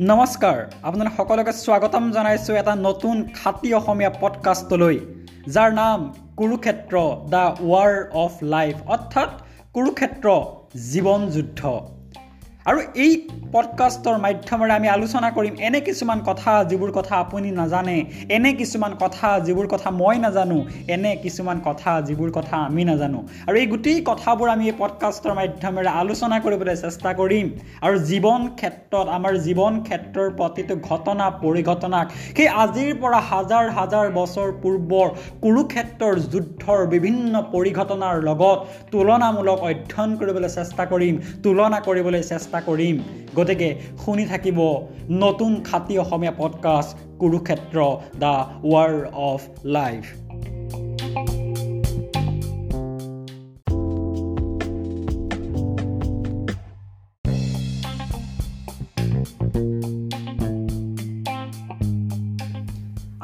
নমস্কাৰ আপোনালোক সকলোকে স্বাগতম জনাইছোঁ এটা নতুন খাতি অসমীয়া পডকাষ্টলৈ যাৰ নাম Kurukshetra the war of life অৰ্থাৎ কুৰুক্ষেত্ৰ জীৱন যুদ্ধ। আৰু এই পডকাষ্টৰ মাধ্যমেৰে আমি আলোচনা কৰিম এনে কিছুমান কথা যিবোৰ কথা আপুনি নাজানে এনে কিছুমান কথা যিবোৰ কথা মই নাজানো এনে কিছুমান কথা যিবোৰ কথা আমি নাজানো। আৰু এই গোটেই কথাবোৰ আমি এই পডকাষ্টৰ মাধ্যমেৰে আলোচনা কৰিবলৈ চেষ্টা কৰিম। আৰু জীৱন ক্ষেত্ৰত আমাৰ জীৱন ক্ষেত্ৰৰ প্ৰতিটো ঘটনা পৰিঘটনাক সেই আজিৰ পৰা হাজাৰ হাজাৰ বছৰ পূৰ্বৰ কুৰুক্ষেত্ৰৰ যুদ্ধৰ বিভিন্ন পৰিঘটনাৰ লগত তুলনামূলক অধ্যয়ন কৰিবলৈ চেষ্টা কৰিম তুলনা কৰিবলৈ চেষ্টা চেষ্টা কৰিম। গতিকে শুনি থাকিব নতুন খাতি Asomiya podcast Kurukshetra the war of life.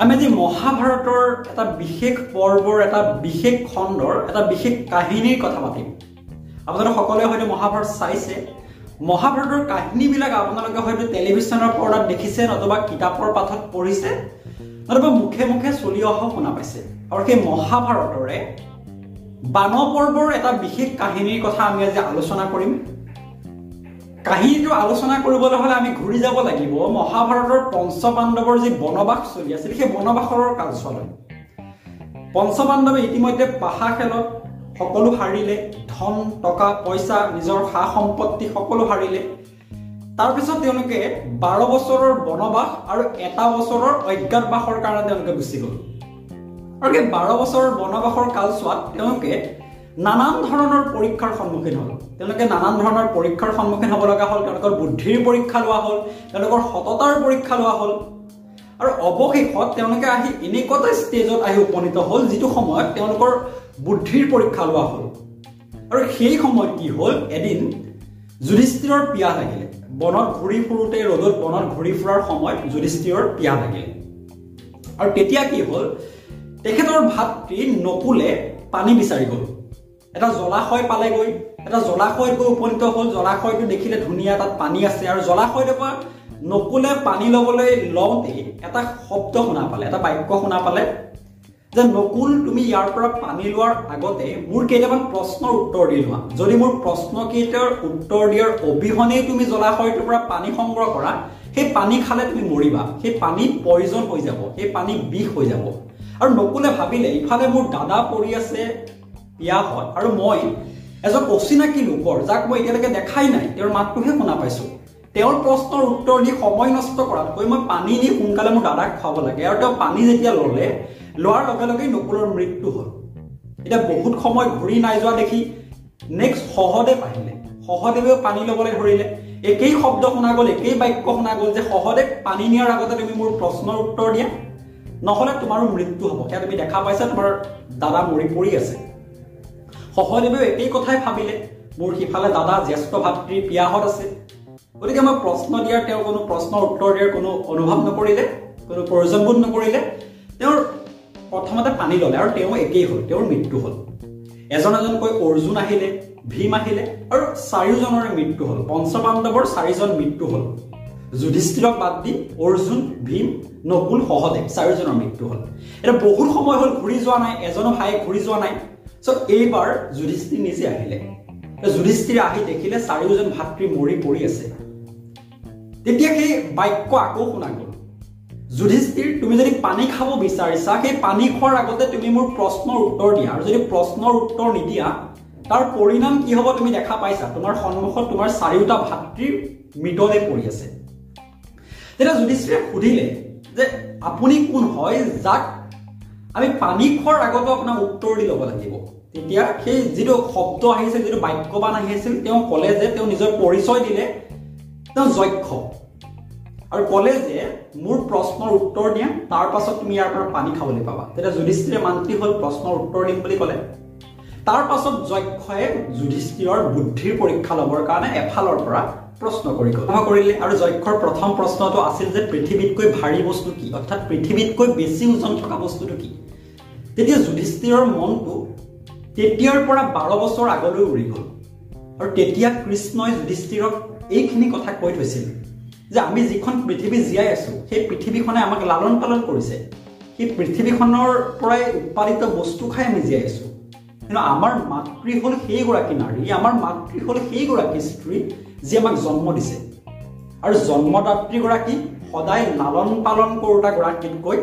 আমি আজি মহাভাৰতৰ এটা বিশেষ পৰ্বৰ এটা বিশেষ খণ্ডৰ এটা বিশেষ কাহিনীৰ কথা পাতিম। আপোনালোকে সকলোৱে হয়তো মহাভাৰত চাইছে। মহাভাৰতৰ কাহিনীবিলাক আপোনালোকে হয়তো টেলিভিশ্যনৰ পৰ্দাত দেখিছে নতুবা কিতাপৰ পাঠত পঢ়িছে নতুবা মুখে মুখে চলি অহাও শুনা পাইছে। আৰু সেই মহাভাৰতৰে বান পৰ্বৰ এটা বিশেষ কাহিনীৰ কথা আমি আজি আলোচনা কৰিম। কাহিনীটো আলোচনা কৰিবলৈ হ'লে আমি ঘূৰি যাব লাগিব। মহাভাৰতৰ পঞ্চ পাণ্ডৱৰ যি বনবাস চলি আছিল সেই বনবাসৰ কালচোৱালৈ পঞ্চ পাণ্ডৱে ইতিমধ্যে পাহা খেলত সকলো হাৰিলে ধন টকা পইচা নিজৰ সা সম্পত্তি সকলো হাৰিলে। তাৰপিছত তেওঁলোকে বাৰ বছৰৰ বনবাস আৰু এটা বছৰৰ অজ্ঞাতবাসৰ কাৰণে তেওঁলোকে গুচি গ'ল। আৰু সেই বাৰ বছৰৰ বনবাসৰ কালচোৱাত তেওঁলোকে নানান ধৰণৰ পৰীক্ষাৰ সন্মুখীন হ'ল। তেওঁলোকে নানান ধৰণৰ পৰীক্ষাৰ সন্মুখীন হ'ব লগা হ'ল। তেওঁলোকৰ বুদ্ধিৰ পৰীক্ষা লোৱা হ'ল। তেওঁলোকৰ সততাৰ পৰীক্ষা লোৱা হ'ল। আৰু অৱশেষত তেওঁলোকে আহি এনেকুৱা এটা ষ্টেজত আহি উপনীত হ'ল যিটো সময়ত তেওঁলোকৰ বুদ্ধিৰ পৰীক্ষা লোৱা হ'ল। আৰু সেই সময়ত কি হ'ল? এদিন যুধিষ্ঠিৰৰ পিয়াহ লাগিলে। বনত ঘূৰি ফুৰোঁতে ৰ'দত বনত ঘূৰি ফুৰাৰ সময়ত যুধিষ্ঠিৰৰ পিয়াহ লাগিলে। আৰু তেতিয়া কি হ'ল? তেখেতৰ ভাতৃ নকুলে পানী বিচাৰি গ'ল। এটা জলাশয় পালেগৈ। এটা জলাশয়ত গৈ উপনীত হ'ল। জলাশয়টো দেখিলে ধুনীয়া তাত পানী আছে। আৰু জলাশয়টোৰ পৰা নকুলে পানী ল'বলৈ লওঁতেই এটা শব্দ শুনা পালে এটা বাক্য শুনা পালে। যে নকুল তুমি ইয়াৰ পৰা পানী লোৱাৰ আগতে মোৰ কেইটামান প্ৰশ্নৰ উত্তৰ দি লোৱা। যদি মোৰ প্ৰশ্নকেইটাৰ উত্তৰ দিয়াৰ অবিহনেই তুমি জলাশয়টোৰ পৰা পানী সংগ্ৰহ কৰা সেই পানী খালে তুমি মৰিবা। সেই পানী পয়জন হৈ যাব সেই পানী বিষ হৈ যাব। আৰু নকুলে ভাবিলে ইফালে মোৰ দাদা পৰি আছে পিয়াহত আৰু মই এজন অচিনাকি লোকৰ যাক মই এতিয়ালৈকে দেখাই নাই তেওঁৰ মাতটোহে শুনা পাইছোঁ। তেওঁৰ প্ৰশ্নৰ উত্তৰ দি সময় নষ্ট কৰাতকৈ মই পানী দি সোনকালে মোৰ দাদাক খুৱাব লাগে। আৰু তেওঁ পানী যেতিয়া ল'লে লোৱাৰ লগে লগে নকুলৰ মৃত্যু হ'ল। এতিয়া বহুত সময় ঘূৰি নাই যোৱা দেখি নেক্সট সহদেৱ আহিলে। সহদেৱেও পানী ল'বলৈ ধৰিলে। একেই শব্দ শুনা গ'ল একেই বাক্য শুনা গ'ল যে সহদেৱ পানী নিয়াৰ আগতে তুমি মোৰ প্ৰশ্নৰ উত্তৰ দিয়া। নহ'লে তোমাৰো মৃত্যু হ'ব। সেয়া তুমি দেখা পাইছা তোমাৰ দাদা মৰি পৰি আছে। সহদেৱেও একেই কথাই ভাবিলে। মোৰ সিফালে দাদা জ্যেষ্ঠ ভাতৃ পিয়াহত আছে। গতিকে মই প্ৰশ্ন দিয়াৰ তেওঁ কোনো প্ৰশ্নৰ উত্তৰ দিয়াৰ কোনো অনুভৱ নকৰিলে কোনো প্ৰয়োজনবোধ নকৰিলে। তেওঁৰ প্ৰথমতে পানী ল'লে আৰু তেওঁ একেই হ'ল তেওঁৰ মৃত্যু হ'ল। এজন এজনকৈ অৰ্জুন আহিলে ভীম আহিলে আৰু চাৰিওজনৰে মৃত্যু হ'ল। পঞ্চপাণ্ডৱৰ চাৰিজন মৃত্যু হ'ল। যুধিষ্ঠিৰক বাদ দি অৰ্জুন ভীম নকুল সহদেৱ চাৰিওজনৰ মৃত্যু হ'ল। এতিয়া বহুত সময় হ'ল ঘূৰি যোৱা নাই এজনো ভায়ে ঘূৰি যোৱা নাই। চ' এইবাৰ যুধিষ্ঠিৰ নিজে আহিলে। যুধিষ্ঠিৰে আহি দেখিলে চাৰিওজন ভাতৃ মৰি পৰি আছে। তেতিয়া সেই বাক্য আকৌ শুনা গ'ল। যুধিষ্ঠিৰ তুমি যদি পানী খাব বিচাৰিছা সেই পানী খোৱাৰ আগতে তুমি মোৰ প্ৰশ্নৰ উত্তৰ দিয়া। আৰু যদি প্ৰশ্নৰ উত্তৰ নিদিয়া তাৰ পৰিণাম কি হ'ব তুমি দেখা পাইছা? তোমাৰ সন্মুখত তোমাৰ চাৰিওটা ভাতৃৰ মৃতদেহ পৰি আছে। তেতিয়া যুধিষ্ঠিৰে সুধিলে যে আপুনি কোন হয় যাক আমি পানী খোৱাৰ আগতো আপোনাক উত্তৰ দি ল'ব লাগিব? তেতিয়া সেই যিটো শব্দ আহিছিল যিটো বাক্যবান আহিছিল তেওঁ ক'লে যে তেওঁ নিজৰ পৰিচয় দিলে। তেওঁ যক্ষ। আৰু ক'লে যে মোৰ প্ৰশ্নৰ উত্তৰ দিয়া তাৰ পাছত তুমি ইয়াৰ পৰা পানী খাবলৈ পাবা। তেতিয়া যুধিষ্ঠিৰে মান্তি হ'ল প্ৰশ্নৰ উত্তৰ দিম বুলি ক'লে। তাৰ পাছত যক্ষই যুধিষ্ঠিৰৰ বুদ্ধিৰ পৰীক্ষা ল'বৰ কাৰণে এফালৰ পৰা প্ৰশ্ন কৰি কৰিলে। আৰু যক্ষৰ প্ৰথম প্ৰশ্নটো আছিল যে পৃথিৱীতকৈ ভাৰী বস্তু কি? অৰ্থাৎ পৃথিৱীতকৈ বেছি ওজন থকা বস্তুটো কি? তেতিয়া যুধিষ্ঠিৰৰ মনটো তেতিয়াৰ পৰা বাৰ বছৰ আগলৈ উৰি গ'ল। আৰু তেতিয়া কৃষ্ণই যুধিষ্ঠিৰক এইখিনি কথা কৈ থৈছিল যে আমি যিখন পৃথিৱী জীয়াই আছো সেই পৃথিৱীখনে আমাক লালন পালন কৰিছে। সেই পৃথিৱীখনৰ পৰাই উৎপাদিত বস্তু খাই আমি জীয়াই আছো। কিন্তু আমাৰ মাতৃ হ'ল সেইগৰাকী নাৰী আমাৰ মাতৃ হ'ল সেইগৰাকী স্ত্ৰী যি আমাক জন্ম দিছে। আৰু জন্মদাত্ৰীগৰাকী সদায় লালন পালন কৰোতাগৰাকীতকৈ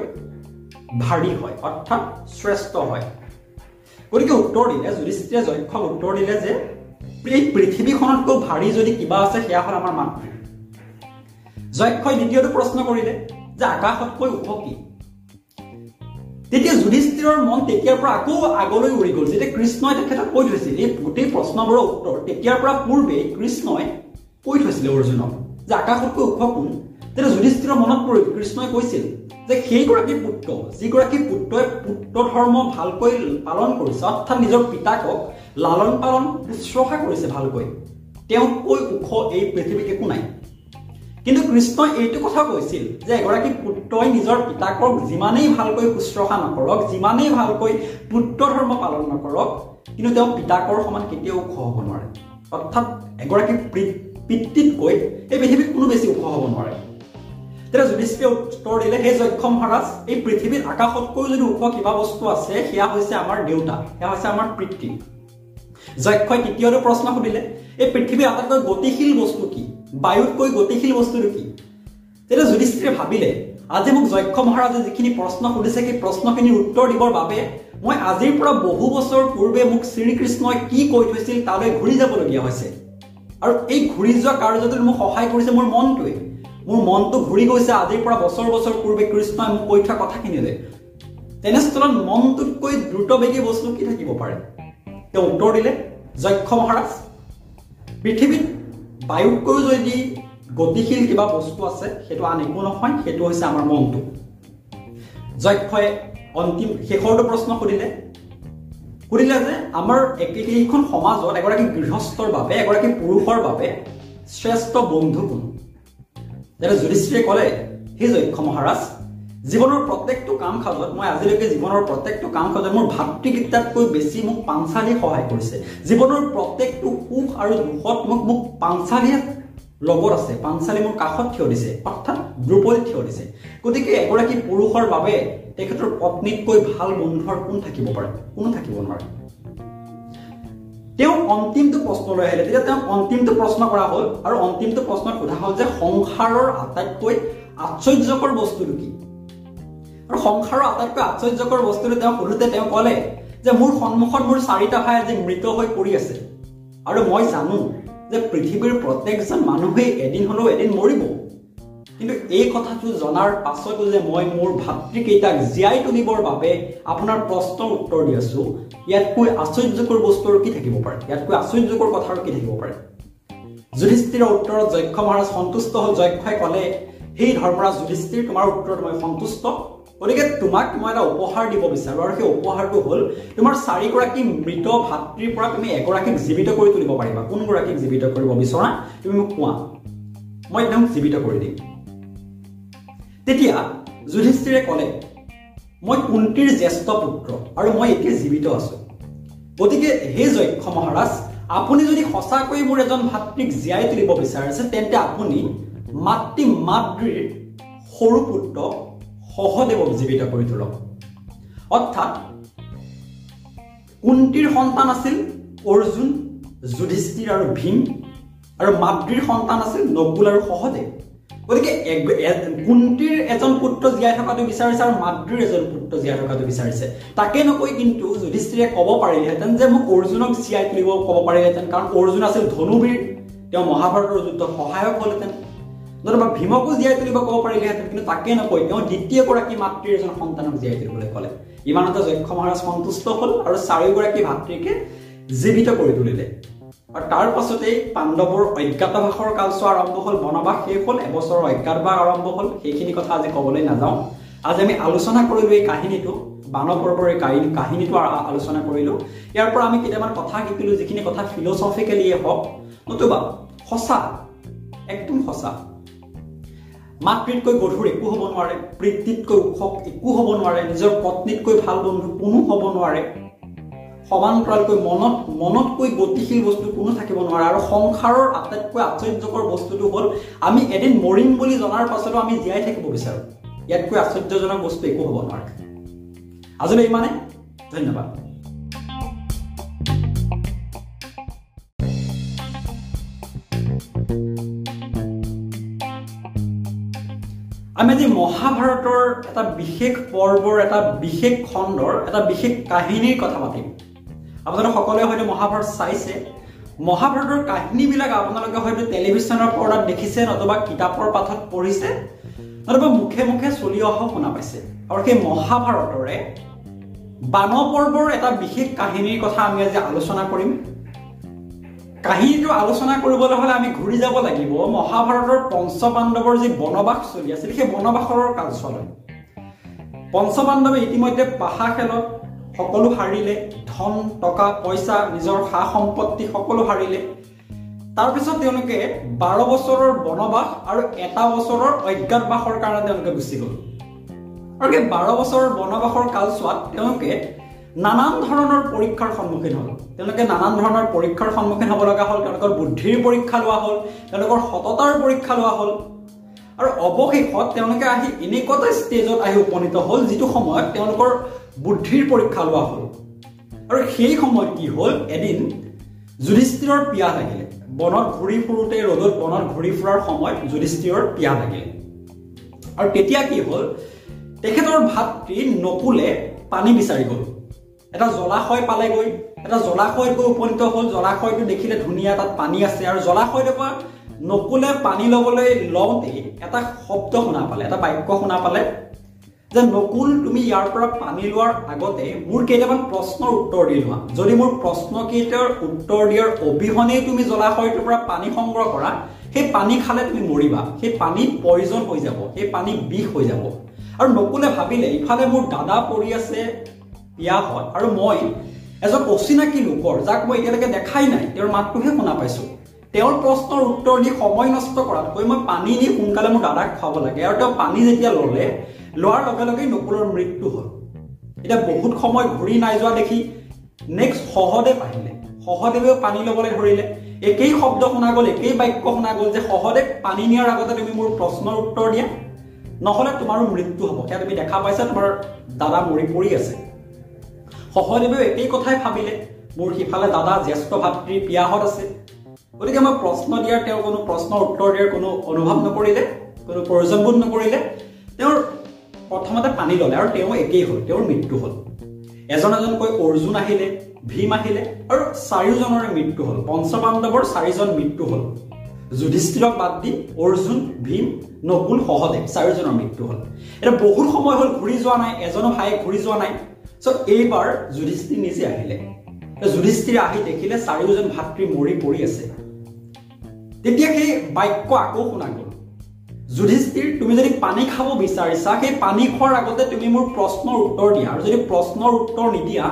ভাৰী হয় অৰ্থাৎ শ্ৰেষ্ঠ হয়। গতিকে উত্তৰ দিলে যুধিষ্ঠিৰে যক্ষক উত্তৰ দিলে যে এই পৃথিৱীখনতকৈ ভাৰী যদি কিবা আছে সেয়া হ'ল আমাৰ মাতৃ। যক্ষই দ্বিতীয়টো প্ৰশ্ন কৰিলে যে আকাশতকৈ ওখ কি তেতিয়া যুধিষ্ঠিৰৰ মন তেতিয়াৰ পৰা আকৌ আগলৈ উৰি গ'ল যেতিয়া কৃষ্ণই তেখেতক কৈ থৈছিল এই গোটেই প্ৰশ্নবোৰৰ উত্তৰ তেতিয়াৰ পৰা পূৰ্বে কৃষ্ণই কৈ থৈছিলে অৰ্জুনক যে আকাশতকৈ ওখ কোন তেতিয়া যুধিষ্ঠিৰৰ মনত পৰিল কৃষ্ণই কৈছিল যে সেইগৰাকী পুত্ৰ যিগৰাকী পুত্ৰই পুত্ৰ ধৰ্ম ভালকৈ পালন কৰিছে অৰ্থাৎ নিজৰ পিতাকক লালন পালন শুশ্ৰূষা কৰিছে ভালকৈ তেওঁতকৈ ওখ এই পৃথিৱীত একো নাই কিন্তু কৃষ্ণই এইটো কথা কৈছিল যে এগৰাকী পুত্ৰই নিজৰ পিতাকক যিমানেই ভালকৈ শুশ্ৰূষা নকৰক যিমানেই ভালকৈ পুত্ৰ ধৰ্ম পালন নকৰক কিন্তু তেওঁ পিতাকৰ সমান কেতিয়াও ওখ হ'ব নোৱাৰে। অৰ্থাৎ এগৰাকী পিতৃতকৈ এই পৃথিৱীত কোনো বেছি ওখ হ'ব নোৱাৰে। তেতিয়া যুধিষ্ঠিৰে উত্তৰ দিলে সেই যক্ষ মহাৰাজ এই পৃথিৱীত আকাশতকৈও যদি ওখ কিবা বস্তু আছে সেয়া হৈছে আমাৰ দেউতা সেয়া হৈছে আমাৰ পিতৃ। যক্ষই তৃতীয়টো প্ৰশ্ন সুধিলে এই পৃথিৱীৰ আটাইতকৈ গতিশীল বস্তু কি? বায়ুতকৈ গতিশীল বস্তুটো কি তেতিয়া যুধিষ্ঠিৰে ভাবিলে আজি মোক যক্ষ মহাৰাজে যিখিনি প্ৰশ্ন সুধিছে সেই প্ৰশ্নখিনিৰ উত্তৰ দিবৰ বাবে মই আজিৰ পৰা বহু বছৰ পূৰ্বে মোক শ্ৰীকৃষ্ণই কি কৈ থৈছিল তালৈ ঘূৰি যাবলগীয়া হৈছে। আৰু এই ঘূৰি যোৱা কাৰ্যটোত মোক সহায় কৰিছে মোৰ মনটোৱে। মোৰ মনটো ঘূৰি গৈছে আজিৰ পৰা বছৰ বছৰ পূৰ্বে কৃষ্ণই মোক কৈ থোৱা কথাখিনিলে। তেনেস্থলত মনটোতকৈ দ্ৰুতবেগী বস্তু কি থাকিব পাৰে? তেওঁ উত্তৰ দিলে যক্ষ মহাৰাজ পৃথিৱীত বায়ুতকৈও যদি গতিশীল কিবা বস্তু আছে সেইটো আন একো নহয় সেইটো হৈছে আমাৰ মনটো। যক্ষই অন্তিম শেষৰটো প্ৰশ্ন সুধিলে। সুধিলে যে আমাৰ এইখন সমাজত এগৰাকী গৃহস্থৰ বাবে এগৰাকী পুৰুষৰ বাবে শ্ৰেষ্ঠ বন্ধু কোন? যেনে যুধিষ্ঠিৰে ক'লে সেই যক্ষ মহাৰাজ জীৱনৰ প্ৰত্যেকটো কাম কাজত মই আজিলৈকে জীৱনৰ প্ৰত্যেকটো কাম কাজত মোৰ ভাতৃকেইটাতকৈ বেছি মোক পাঞ্চালীয়ে সহায় কৰিছে। জীৱনৰ প্ৰত্যেকটো সুখ আৰু দুখত মোক মোক পাঞ্চালীয়ে লগত আছে। পাঞ্চালী মোৰ কাষত থিয় দিছে। অৰ্থাৎ দ্ৰুপদী থিয় দিছে। গতিকে এগৰাকী পুৰুষৰ বাবে তেখেতৰ পত্নীতকৈ ভাল বন্ধুৰ কোন থাকিব পাৰে? কোনো থাকিব নোৱাৰে? তেওঁ অন্তিমটো প্ৰশ্নলৈ আহিলে। তেতিয়া তেওঁ অন্তিমটো প্ৰশ্ন কৰা হ'ল আৰু অন্তিমটো প্ৰশ্নত সোধা হ'ল যে সংসাৰৰ আটাইতকৈ আশ্চৰ্যকৰ বস্তুটো কি? আৰু সংসাৰৰ আটাইতকৈ আশ্চৰ্যকৰ বস্তুটো তেওঁ সোধোতে তেওঁ ক'লে যে মোৰ সন্মুখত মোৰ চাৰিটা ভাই আজি মৃত হৈ পৰি আছে আৰু মই জানো যে পৃথিৱীৰ প্ৰত্যেকজন মানুহেই এদিন হ'লেও এদিন মৰিব। কিন্তু এই কথাটো জনাৰ পাছতো যে মই মোৰ ভাতৃকেইটাক জীয়াই তুলিবৰ বাবে আপোনাৰ প্ৰশ্নৰ উত্তৰ দি আছো ইয়াতকৈ আশ্চৰ্যকৰ বস্তু আৰু কি থাকিব পাৰে ইয়াতকৈ আশ্চৰ্যকৰ কথা আৰু কি থাকিব পাৰে যুধিষ্ঠিৰৰ উত্তৰত যক্ষ মহাৰাজ সন্তুষ্ট হ'ল যক্ষই ক'লে সেই ধৰ্মৰাজ যুধিষ্ঠিৰ তোমাৰ উত্তৰত মই সন্তুষ্ট গতিকে তোমাক মই এটা উপহাৰ দিব বিচাৰোঁ আৰু সেই উপহাৰটো হ'ল তোমাৰ চাৰিগৰাকী মৃত ভাতৃৰ পৰা তুমি এগৰাকীক জীৱিত কৰি তুলিব পাৰিবা। কোনগৰাকীক জীৱিত কৰিব বিচৰা? তুমি মোক কোৱা। মই একদম জীৱিত কৰি দিম। তেতিয়া যুধিষ্ঠিৰে ক'লে মই কুন্তীৰ জ্যেষ্ঠ পুত্ৰ আৰু মই এতিয়া জীৱিত আছো। গতিকে হে যক্ষ মহাৰাজ আপুনি যদি সঁচাকৈ মোৰ এজন ভাতৃক জীয়াই তুলিব বিচাৰিছে তেন্তে আপুনি মাতৃ মাতৃৰ সৰু পুত্ৰ সহদেৱক জীৱিত কৰি তোলক। অৰ্থাৎ কুন্তীৰ সন্তান আছিল অৰ্জুন যুধিষ্ঠিৰ আৰু ভীম আৰু মাতৃৰ সন্তান আছিল নকুল আৰু সহদেৱ। গতিকে কুন্তীৰ এজন পুত্ৰ জীয়াই থকাটো বিচাৰিছে আৰু মাতৃৰ এজন পুত্ৰ জীয়াই থকাটো বিচাৰিছে। তাকে নকৈ কিন্তু যুধিষ্ঠিৰে ক'ব পাৰিলেহেঁতেন যে মোক অৰ্জুনক জীয়াই তুলিব ক'ব পাৰিলেহেঁতেন। কাৰণ অৰ্জুন আছিল ধনুবীৰ তেওঁ মহাভাৰতৰ যুদ্ধত সহায়ক হ'লহেঁতেন। নতুবা ভীমকো জীয়াই তুলিব ক'ব পাৰিলেহেঁতেন কিন্তু তাকে নকৈ তেওঁ দ্বিতীয়গৰাকী মাতৃৰ এজন সন্তানক জীয়াই তুলিবলৈ ক'লে। ইমানতে যক্ষ মহাৰাজ সন্তুষ্ট হ'ল আৰু চাৰিওগৰাকী ভাতৃকে জীৱিত কৰি তুলিলে। আৰু তাৰ পাছতেই পাণ্ডৱৰ অজ্ঞাতবাসৰ কালচোৱা আৰম্ভ হ'ল বনবাস শেষ হ'ল এবছৰৰ অজ্ঞাতবাস আৰম্ভ হ'ল। সেইখিনি কথা আজি ক'বলৈ নাযাওঁ। আজি আমি আলোচনা কৰিলোঁ এই কাহিনীটো বানৱ পৰ্বৰ এই কাহিনী কাহিনীটো আলোচনা কৰিলোঁ। ইয়াৰ পৰা আমি কেইটামান কথা শিকিলোঁ যিখিনি কথা ফিলচফিকেলিয়ে হওক নতুবা সঁচা একদম সঁচা। মাতৃতকৈ গধুৰ একো হ'ব নোৱাৰে পিতৃতকৈ ওখ একো হ'ব নোৱাৰে নিজৰ পত্নীতকৈ ভাল বন্ধু কোনো হ'ব নোৱাৰে। সমান্তৰালকৈ মনত মনতকৈ গতিশীল বস্তু কোনো থাকিব নোৱাৰে আৰু সংসাৰৰ আটাইতকৈ আশ্চৰ্যকৰ বস্তুটো হ'ল আমি এদিন মৰিম বুলি জনাৰ পাছতো আমি জীয়াই থাকিব বিচাৰোঁ। ইয়াতকৈ আশ্চৰ্যজনক বস্তু একো হ'ব নোৱাৰে। আজিলৈ ইমানে ধন্যবাদ। আমি আজি মহাভাৰতৰ এটা বিশেষ পৰ্বৰ এটা বিশেষ খণ্ডৰ এটা বিশেষ কাহিনীৰ কথা পাতিম। আপোনালোকে সকলোৱে হয়তো মহাভাৰত চাইছে। মহাভাৰতৰ কাহিনীবিলাক আপোনালোকে হয়তো টেলিভিশ্যনৰ পৰ্দাত দেখিছে নতুবা কিতাপৰ পাঠত পঢ়িছে নতুবা মুখে মুখে চলি অহাও শুনা পাইছে। আৰু সেই মহাভাৰতৰে বান পৰ্বৰ এটা বিশেষ কাহিনীৰ কথা আমি আজি আলোচনা কৰিম। কাহিনীটো আলোচনা কৰিবলৈ হ'লে আমি ঘূৰি যাব লাগিব। মহাভাৰতৰ পঞ্চপাণ্ডৱৰ যি বনবাস চলি আছিল সেই বনবাসৰ কালচোৱালৈ পঞ্চপাণ্ডৱে ইতিমধ্যে পাহা খেলত সকলো হাৰিলে ধন টকা পইচা নিজৰ সা সম্পত্তি সকলো হাৰিলে। তাৰপিছত তেওঁলোকে বাৰ বছৰৰ বনবাস আৰু এটা বছৰৰ অজ্ঞাতবাসৰ কাৰণে তেওঁলোকে গুচি গ'ল। আৰু সেই বাৰ বছৰৰ বনবাসৰ কালচোৱাত তেওঁলোকে নানান ধৰণৰ পৰীক্ষাৰ সন্মুখীন হ'ল। তেওঁলোকে নানান ধৰণৰ পৰীক্ষাৰ সন্মুখীন হ'ব লগা হ'ল তেওঁলোকৰ বুদ্ধিৰ পৰীক্ষা লোৱা হ'ল তেওঁলোকৰ সততাৰ পৰীক্ষা লোৱা হ'ল। আৰু অৱশেষত তেওঁলোকে আহি এনেকুৱা ষ্টেজত আহি উপনীত হ'ল যিটো সময়ত তেওঁলোকৰ বুদ্ধিৰ পৰীক্ষা লোৱা হ'ল। আৰু সেই সময়ত কি হ'ল? এদিন যুধিষ্ঠিৰৰ পিয়াহ লাগিলে। বনত ঘূৰি ফুৰোঁতে ৰ'দত বনত ঘূৰি ফুৰাৰ সময়ত যুধিষ্ঠিৰৰ পিয়াহ লাগিলে। আৰু তেতিয়া কি হ'ল? তেখেতৰ ভাতৃ নকুলে পানী বিচাৰি গ'ল। এটা জলাশয় পালেগৈ। এটা জলাশয়ত গৈ উপনীত হ'ল। জলাশয়টো দেখিলে ধুনীয়া তাত পানী আছে আৰু জলাশয়টোৰ পৰা নকুলে পানী ল'বলৈ লওঁতেই এটা শব্দ শুনা পালে এটা বাক্য শুনা পালে যে নকুল তুমি ইয়াৰ পৰা পানী লোৱাৰ আগতে মোৰ কেইটামান প্ৰশ্নৰ উত্তৰ দি লোৱা। যদি মোৰ প্ৰশ্নকেইটাৰ উত্তৰ দিয়াৰ অবিহনেই তুমি জলাশয়টোৰ পৰা পানী সংগ্ৰহ কৰা সেই পানী খালে তুমি মৰিবা। সেই পানী পয়জন হৈ যাব। সেই পানী বিষ হৈ যাব। আৰু নকুলে ভাবিলে ইফালে মোৰ দাদা পৰি আছে পিয়াহত আৰু মই এজন অচিনাকি লোকৰ যাক মই এতিয়ালৈকে দেখাই নাই তেওঁৰ মাতটোহে শুনা পাইছোঁ। তেওঁৰ প্ৰশ্নৰ উত্তৰ দি সময় নষ্ট কৰাতকৈ মই পানী নি সোনকালে মোৰ দাদাক খুৱাব লাগে আৰু তেওঁ পানী যেতিয়া ল'লে লোৱাৰ লগে লগে নকুলৰ মৃত্যু হ'ল। এতিয়া বহুত সময় ঘূৰি নাই যোৱা দেখি নেক্সট সহদেৱ আহিলে। সহদেৱেও পানী ল'বলৈ ধৰিলে। একেই শব্দ শুনা গ'ল একেই বাক্য শুনা গ'ল যে সহদেৱ পানী নিয়াৰ আগতে তুমি মোৰ প্ৰশ্নৰ উত্তৰ দিয়া। নহ'লে তোমাৰো মৃত্যু হ'ব। সেয়া তুমি দেখা পাইছা তোমাৰ দাদা মৰি পৰি আছে। সহদেৱেও একেই কথাই ভাবিলে। মোৰ সিফালে দাদা জ্যেষ্ঠ ভাতৃ পিয়াহত আছে। গতিকে মই প্ৰশ্ন দিয়াৰ তেওঁ কোনো প্ৰশ্নৰ উত্তৰ দিয়াৰ কোনো অনুভৱ নকৰিলে কোনো প্ৰয়োজনবোধ নকৰিলে। তেওঁৰ প্ৰথমতে পানী ল'লে আৰু তেওঁ একেই হ'ল তেওঁৰ মৃত্যু হ'ল। এজন এজনকৈ অৰ্জুন আহিলে ভীম আহিলে আৰু চাৰিওজনৰে মৃত্যু হ'ল। পঞ্চপাণ্ডৱৰ চাৰিজন মৃত্যু হ'ল। যুধিষ্ঠিৰক বাদ দি অৰ্জুন ভীম নকুল সহদেৱ চাৰিওজনৰ মৃত্যু হ'ল। এতিয়া বহুত সময় হ'ল ঘূৰি যোৱা নাই এজনো ভায়ে ঘূৰি যোৱা নাই। চ' এইবাৰ যুধিষ্ঠিৰ নিজে আহিলে যুধিষ্ঠিৰে আহি দেখিলে চাৰিওজন ভাতৃ মৰি পৰি আছে। তেতিয়া সেই বাক্য আকৌ শুনা গ'ল। যুধিষ্ঠিৰ তুমি যদি পানী খাব বিচাৰিছা সেই পানী খোৱাৰ আগতে তুমি মোৰ প্ৰশ্নৰ উত্তৰ দিয়া। আৰু যদি প্ৰশ্নৰ উত্তৰ নিদিয়া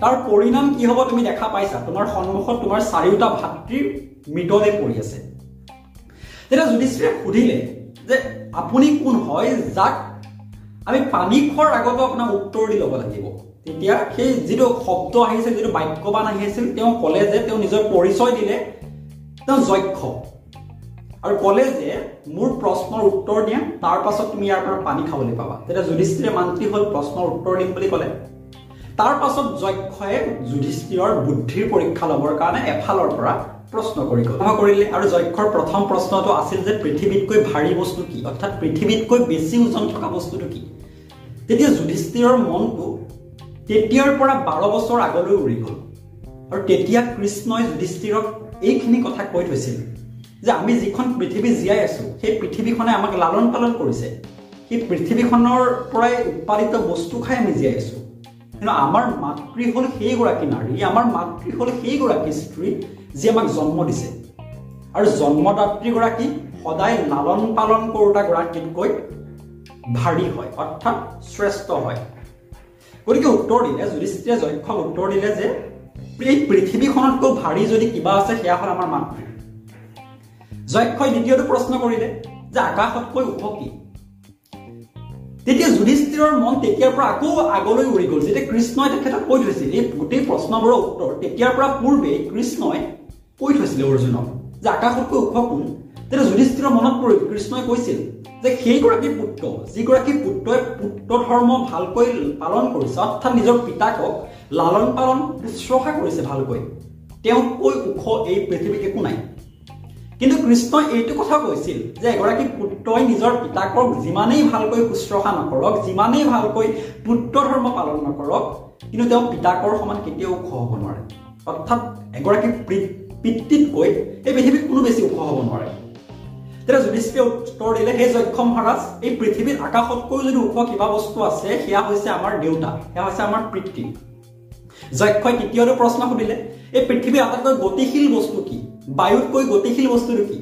তাৰ পৰিণাম কি হ'ব তুমি দেখা পাইছা? তোমাৰ সন্মুখত তোমাৰ চাৰিওটা ভাতৃৰ মৃতদেহ পৰি আছে। তেতিয়া যুধিষ্ঠিৰে সুধিলে যে আপুনি কোন হয়? যাক আমি পানী খোৱাৰ আগতো আপোনাক উত্তৰ দি ল'ব লাগিব। তেতিয়া সেই যিটো শব্দ আহিছিল যিটো বাক্যবান আহিছিল তেওঁ ক'লে যে তেওঁ নিজৰ পৰিচয় দিলে তেওঁ যক্ষ। আৰু ক'লে যে মোৰ প্ৰশ্নৰ উত্তৰ দিয়া তাৰ পাছত তুমি ইয়াৰ পৰা পানী খাবলৈ পাবা। তেতিয়া যুধিষ্ঠিৰে মান্তি হ'ল প্ৰশ্নৰ উত্তৰ দিম বুলি ক'লে। তাৰ পাছত যক্ষই যুধিষ্ঠিৰৰ বুদ্ধিৰ পৰীক্ষা ল'বৰ কাৰণে এফালৰ পৰা প্ৰশ্ন কৰি কৰিলে আৰু যক্ষৰ প্ৰথম প্ৰশ্নটো আছিল যে পৃথিৱীতকৈ ভাৰী বস্তু কি? অৰ্থাৎ পৃথিৱীতকৈ বেছি ওজন থকা বস্তুটো কি? তেতিয়া যুধিষ্ঠিৰৰ মনটো তেতিয়াৰ পৰা বাৰ বছৰ আগলৈ উৰি গ'ল। আৰু তেতিয়া কৃষ্ণই যুধিষ্ঠিৰক এইখিনি কথা কৈ থৈছিল যে আমি যিখন পৃথিৱী জীয়াই আছোঁ সেই পৃথিৱীখনে আমাক লালন পালন কৰিছে। সেই পৃথিৱীখনৰ পৰাই উৎপাদিত বস্তু খাই আমি জীয়াই আছোঁ। কিন্তু আমাৰ মাতৃ হ'ল সেইগৰাকী নাৰী আমাৰ মাতৃ হ'ল সেইগৰাকী স্ত্ৰী। যি আমাক জন্ম দিছে। আৰু জন্মদাত্ৰীগৰাকী সদায় লালন পালন কৰোঁতাগৰাকীতকৈ ভাৰী হয় অৰ্থাৎ শ্ৰেষ্ঠ হয়। গতিকে উত্তৰ দিলে যুধিষ্ঠিৰে যক্ষক উত্তৰ দিলে যে এই পৃথিৱীখনতকৈ ভাৰী যদি কিবা আছে সেয়া হ'ল আমাৰ মাতৃ। যক্ষই দ্বিতীয়টো প্ৰশ্ন কৰিলে যে আকাশতকৈ ওখ কি? তেতিয়া যুধিষ্ঠিৰৰ মন তেতিয়াৰ পৰা আকৌ আগলৈ উৰি গ'ল। যেতিয়া কৃষ্ণই তেখেতক কৈ থৈছিল এই গোটেই প্ৰশ্নবোৰৰ উত্তৰ তেতিয়াৰ পৰা পূৰ্বে কৃষ্ণই কৈ থৈছিলে অৰ্জুনক। যে আকাশতকৈ ওখ কোন? তেতিয়া যুধিষ্ঠিৰৰ মনত পৰিল কৃষ্ণই কৈছিল যে সেইগৰাকী পুত্ৰ যিগৰাকী পুত্ৰই পুত্ৰ ধৰ্ম ভালকৈ পালন কৰিছে অৰ্থাৎ নিজৰ পিতাকক লালন পালন শুশ্ৰূষা কৰিছে ভালকৈ তেওঁতকৈ ওখ এই পৃথিৱীত একো নাই। কিন্তু কৃষ্ণই এইটো কথা কৈছিল যে এগৰাকী পুত্ৰই নিজৰ পিতাকক যিমানেই ভালকৈ শুশ্ৰূষা নকৰক যিমানেই ভালকৈ পুত্ৰ ধৰ্ম পালন নকৰক কিন্তু তেওঁ পিতাকৰ সমান কেতিয়াও ওখ হ'ব নোৱাৰে। অৰ্থাৎ এগৰাকী পিতৃতকৈ এই পৃথিৱীত কোনো বেছি ওখ হ'ব নোৱাৰে। তেতিয়া যুধিষ্ঠিৰে উত্তৰ দিলে সেই যক্ষ মহাৰাজ এই পৃথিৱীত আকাশতকৈ যদি ওখ কিবা বস্তু আছে সেয়া হৈছে আমাৰ দেউতা সেয়া হৈছে আমাৰ পিতৃ। যক্ষই তৃতীয়টো প্ৰশ্ন সুধিলে এই পৃথিৱীৰ আটাইতকৈ গতিশীল বস্তু কি? বায়ুতকৈ গতিশীল বস্তুটো কি?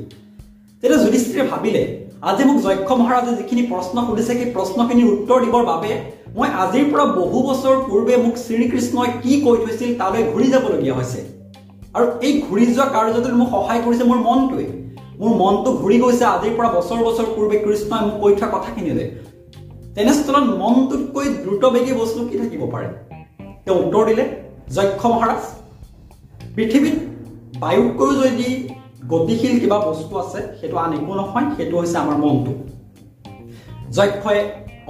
তেতিয়া যুধিষ্ঠিৰে ভাবিলে আজি মোক যক্ষ মহাৰাজে যিখিনি প্ৰশ্ন সুধিছে সেই প্ৰশ্নখিনিৰ উত্তৰ দিবৰ বাবে মই আজিৰ পৰা বহু বছৰ পূৰ্বে মোক শ্ৰীকৃষ্ণই কি কৈ থৈছিল তালৈ ঘূৰি যাবলগীয়া হৈছে। আৰু এই ঘূৰি যোৱা কাৰ্যটোত মোক সহায় কৰিছে মোৰ মনটোৱে। মোৰ মনটো ঘূৰি গৈছে আজিৰ পৰা বছৰ বছৰ পূৰ্বে কৃষ্ণই মোক কৈ থোৱা কথাখিনিলে তেনেস্থলত মনটোতকৈ দ্ৰুতবেগী বস্তু কি থাকিব পাৰে? তেওঁ উত্তৰ দিলে যক্ষ মহাৰাজ পৃথিৱীত বায়ুতকৈও যদি গতিশীল কিবা বস্তু আছে সেইটো আন একো নহয় সেইটো হৈছে আমাৰ মনটো। যক্ষই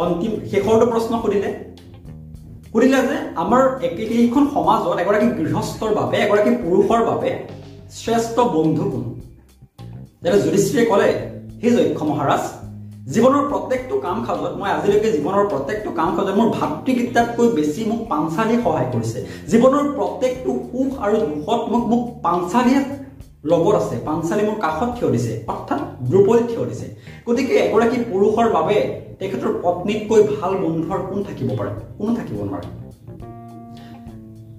অন্তিম শেষৰটো প্ৰশ্ন সুধিলে সুধিলে যে আমাৰ একেখন সমাজত এগৰাকী গৃহস্থৰ বাবে এগৰাকী পুৰুষৰ বাবে শ্ৰেষ্ঠ বন্ধু কোন? যেনে যুধিষ্ঠিৰে ক'লে সেই যক্ষ মহাৰাজ জীৱনৰ প্ৰত্যেকটো কাম কাজত মই আজিলৈকে জীৱনৰ প্ৰত্যেকটো কাম কাজত মোৰ ভাতৃকেইটাতকৈ বেছি মোক পাঞ্চালীয়ে সহায় কৰিছে। জীৱনৰ প্ৰত্যেকটো সুখ আৰু দুখত মোক মোক পাঞ্চালীয়ে লগত আছে। পাঞ্চালী মোৰ কাষত থিয় দিছে অৰ্থাৎ দ্ৰুপদী থিয় দিছে। গতিকে এগৰাকী পুৰুষৰ বাবে তেখেতৰ পত্নীতকৈ ভাল বন্ধুৰ কোন থাকিব পাৰে? কোনো থাকিব নোৱাৰে?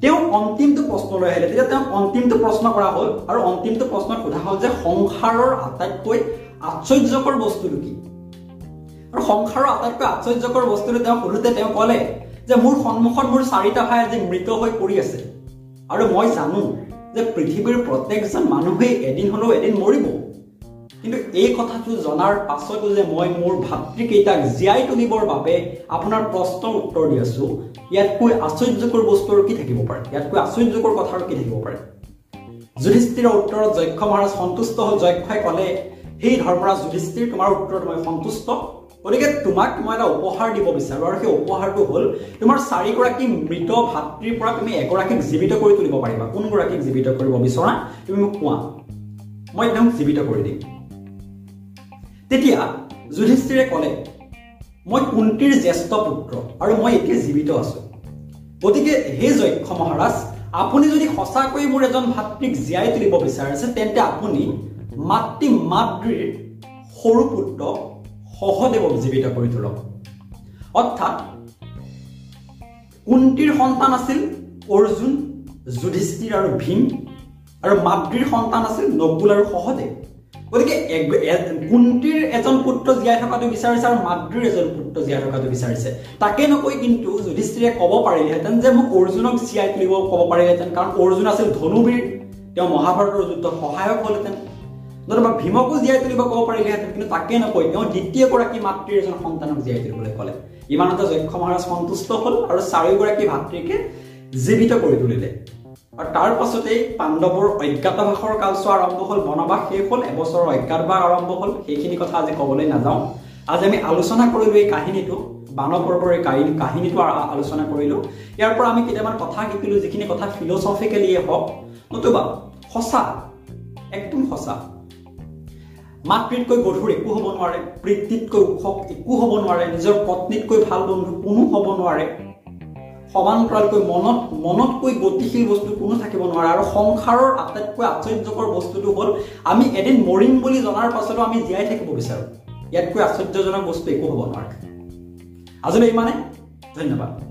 তেওঁ অন্তিমটো প্ৰশ্নলৈ আহিলে। তেতিয়া তেওঁক অন্তিমটো প্ৰশ্ন কৰা হ'ল আৰু অন্তিমটো প্ৰশ্ন সোধা হ'ল যে সংসাৰৰ আটাইতকৈ আশ্চৰ্যকৰ বস্তুটো কি? আৰু সংসাৰৰ আটাইতকৈ আশ্চৰ্যকৰ বস্তুটো তেওঁ সোধোতে তেওঁ ক'লে যে মোৰ সন্মুখত মোৰ চাৰিটা ভাই আজি মৃত হৈ পৰি আছে। আৰু মই জানো যে পৃথিৱীৰ প্ৰত্যেকজন মানুহেই এদিন হ'লেও এদিন মৰিব। কিন্তু এই কথাটো জনাৰ পাছতো যে মই মোৰ ভাতৃকেইটাক জীয়াই তুলিবৰ বাবে আপোনাৰ প্ৰশ্নৰ উত্তৰ দি আছো ইয়াতকৈ আশ্চৰ্যকৰ বস্তু আৰু কি থাকিব পাৰে? ইয়াতকৈ আশ্চৰ্যকৰ কথা আৰু কি থাকিব পাৰে? যুধিষ্ঠিৰৰ উত্তৰত যক্ষ মহাৰাজ সন্তুষ্ট হ'ল। যক্ষই ক'লে সেই ধৰ্মৰাজ যুধিষ্ঠিৰ তোমাৰ উত্তৰত মই সন্তুষ্ট। গতিকে তোমাক মই এটা উপহাৰ দিব বিচাৰোঁ আৰু সেই উপহাৰটো হ'ল তোমাৰ চাৰিগৰাকী মৃত ভাতৃৰ পৰা তুমি এগৰাকীক জীৱিত কৰি তুলিব পাৰিবা। কোনগৰাকীক জীৱিত কৰিব বিচৰা? তুমি মোক কোৱা। মই একদম জীৱিত কৰি দিম। তেতিয়া যুধিষ্ঠিৰে ক'লে মই কুন্তীৰ জ্যেষ্ঠ পুত্ৰ আৰু মই এতিয়া জীৱিত আছো। গতিকে হে যক্ষ মহাৰাজ আপুনি যদি সঁচাকৈ মোৰ এজন ভাতৃক জীয়াই তুলিব বিচাৰিছে তেন্তে আপুনি মাতৃ মাতৃৰ সৰু পুত্ৰ সহদেৱক জীৱিত কৰি তোলক। অৰ্থাৎ কুন্তীৰ সন্তান আছিল অৰ্জুন যুধিষ্ঠিৰ আৰু ভীম আৰু মাতৃৰ সন্তান আছিল নকুল আৰু সহদেৱ। গতিকে কুন্তীৰ এজন পুত্ৰ জীয়াই থকাটো বিচাৰিছে আৰু মাতৃৰ এজন পুত্ৰ জীয়াই থকাটো বিচাৰিছে। তাকে নকৈ কিন্তু যুধিষ্ঠিৰে ক'ব পাৰিলেহেঁতেন যে মোক অৰ্জুনক জীয়াই তুলিব ক'ব পাৰিলেহেঁতেন কাৰণ অৰ্জুন আছিল ধনুবীৰ। তেওঁ মহাভাৰতৰ যুদ্ধত সহায়ক হ'লহেঁতেন। নতুবা ভীমকো জীয়াই তুলিব ক'ব পাৰিলেহেঁতেন কিন্তু তাকে নকৈ তেওঁ দ্বিতীয়গৰাকী মাতৃৰ এজন সন্তানক জীয়াই তুলিবলৈ ক'লে। ইমানতে যক্ষ মহাৰাজ সন্তুষ্ট হ'ল আৰু চাৰিগৰাকী ভাতৃকে জীৱিত কৰি তুলিলে। আৰু তাৰ পাছতেই পাণ্ডৱৰ অজ্ঞাতবাসৰ কালচোৱা আৰম্ভ হ'ল বনবাস শেষ হ'ল এবছৰৰ অজ্ঞাতবাস আৰম্ভ হ'ল। সেইখিনি কথা আজি ক'বলৈ নাযাওঁ। আজি আমি আলোচনা কৰিলোঁ এই কাহিনীটো বানৱ পৰ্বৰ এই কাহিনী কাহিনীটো আলোচনা কৰিলোঁ। ইয়াৰ পৰা আমি কেইটামান কথা শিকিলোঁ যিখিনি কথা ফিলচফিকেলিয়ে হওক। নতুবা সঁচা একদম সঁচা। মাতৃতকৈ গধুৰ একো হ'ব নোৱাৰে পিতৃতকৈ ওখ একো হ'ব নোৱাৰে নিজৰ পত্নীতকৈ ভাল বন্ধু কোনো হ'ব নোৱাৰে। সমান্তৰালকৈ মনত মনতকৈ গতিশীল বস্তু কোনো থাকিব নোৱাৰে। আৰু সংসাৰৰ আটাইতকৈ আশ্চৰ্যকৰ বস্তুটো হ'ল আমি এদিন মৰিম বুলি জনাৰ পাছতো আমি জীয়াই থাকিব বিচাৰোঁ। ইয়াতকৈ আশ্চৰ্যজনক বস্তু একো হ'ব নোৱাৰে। আজিলৈ ইমানে ধন্যবাদ।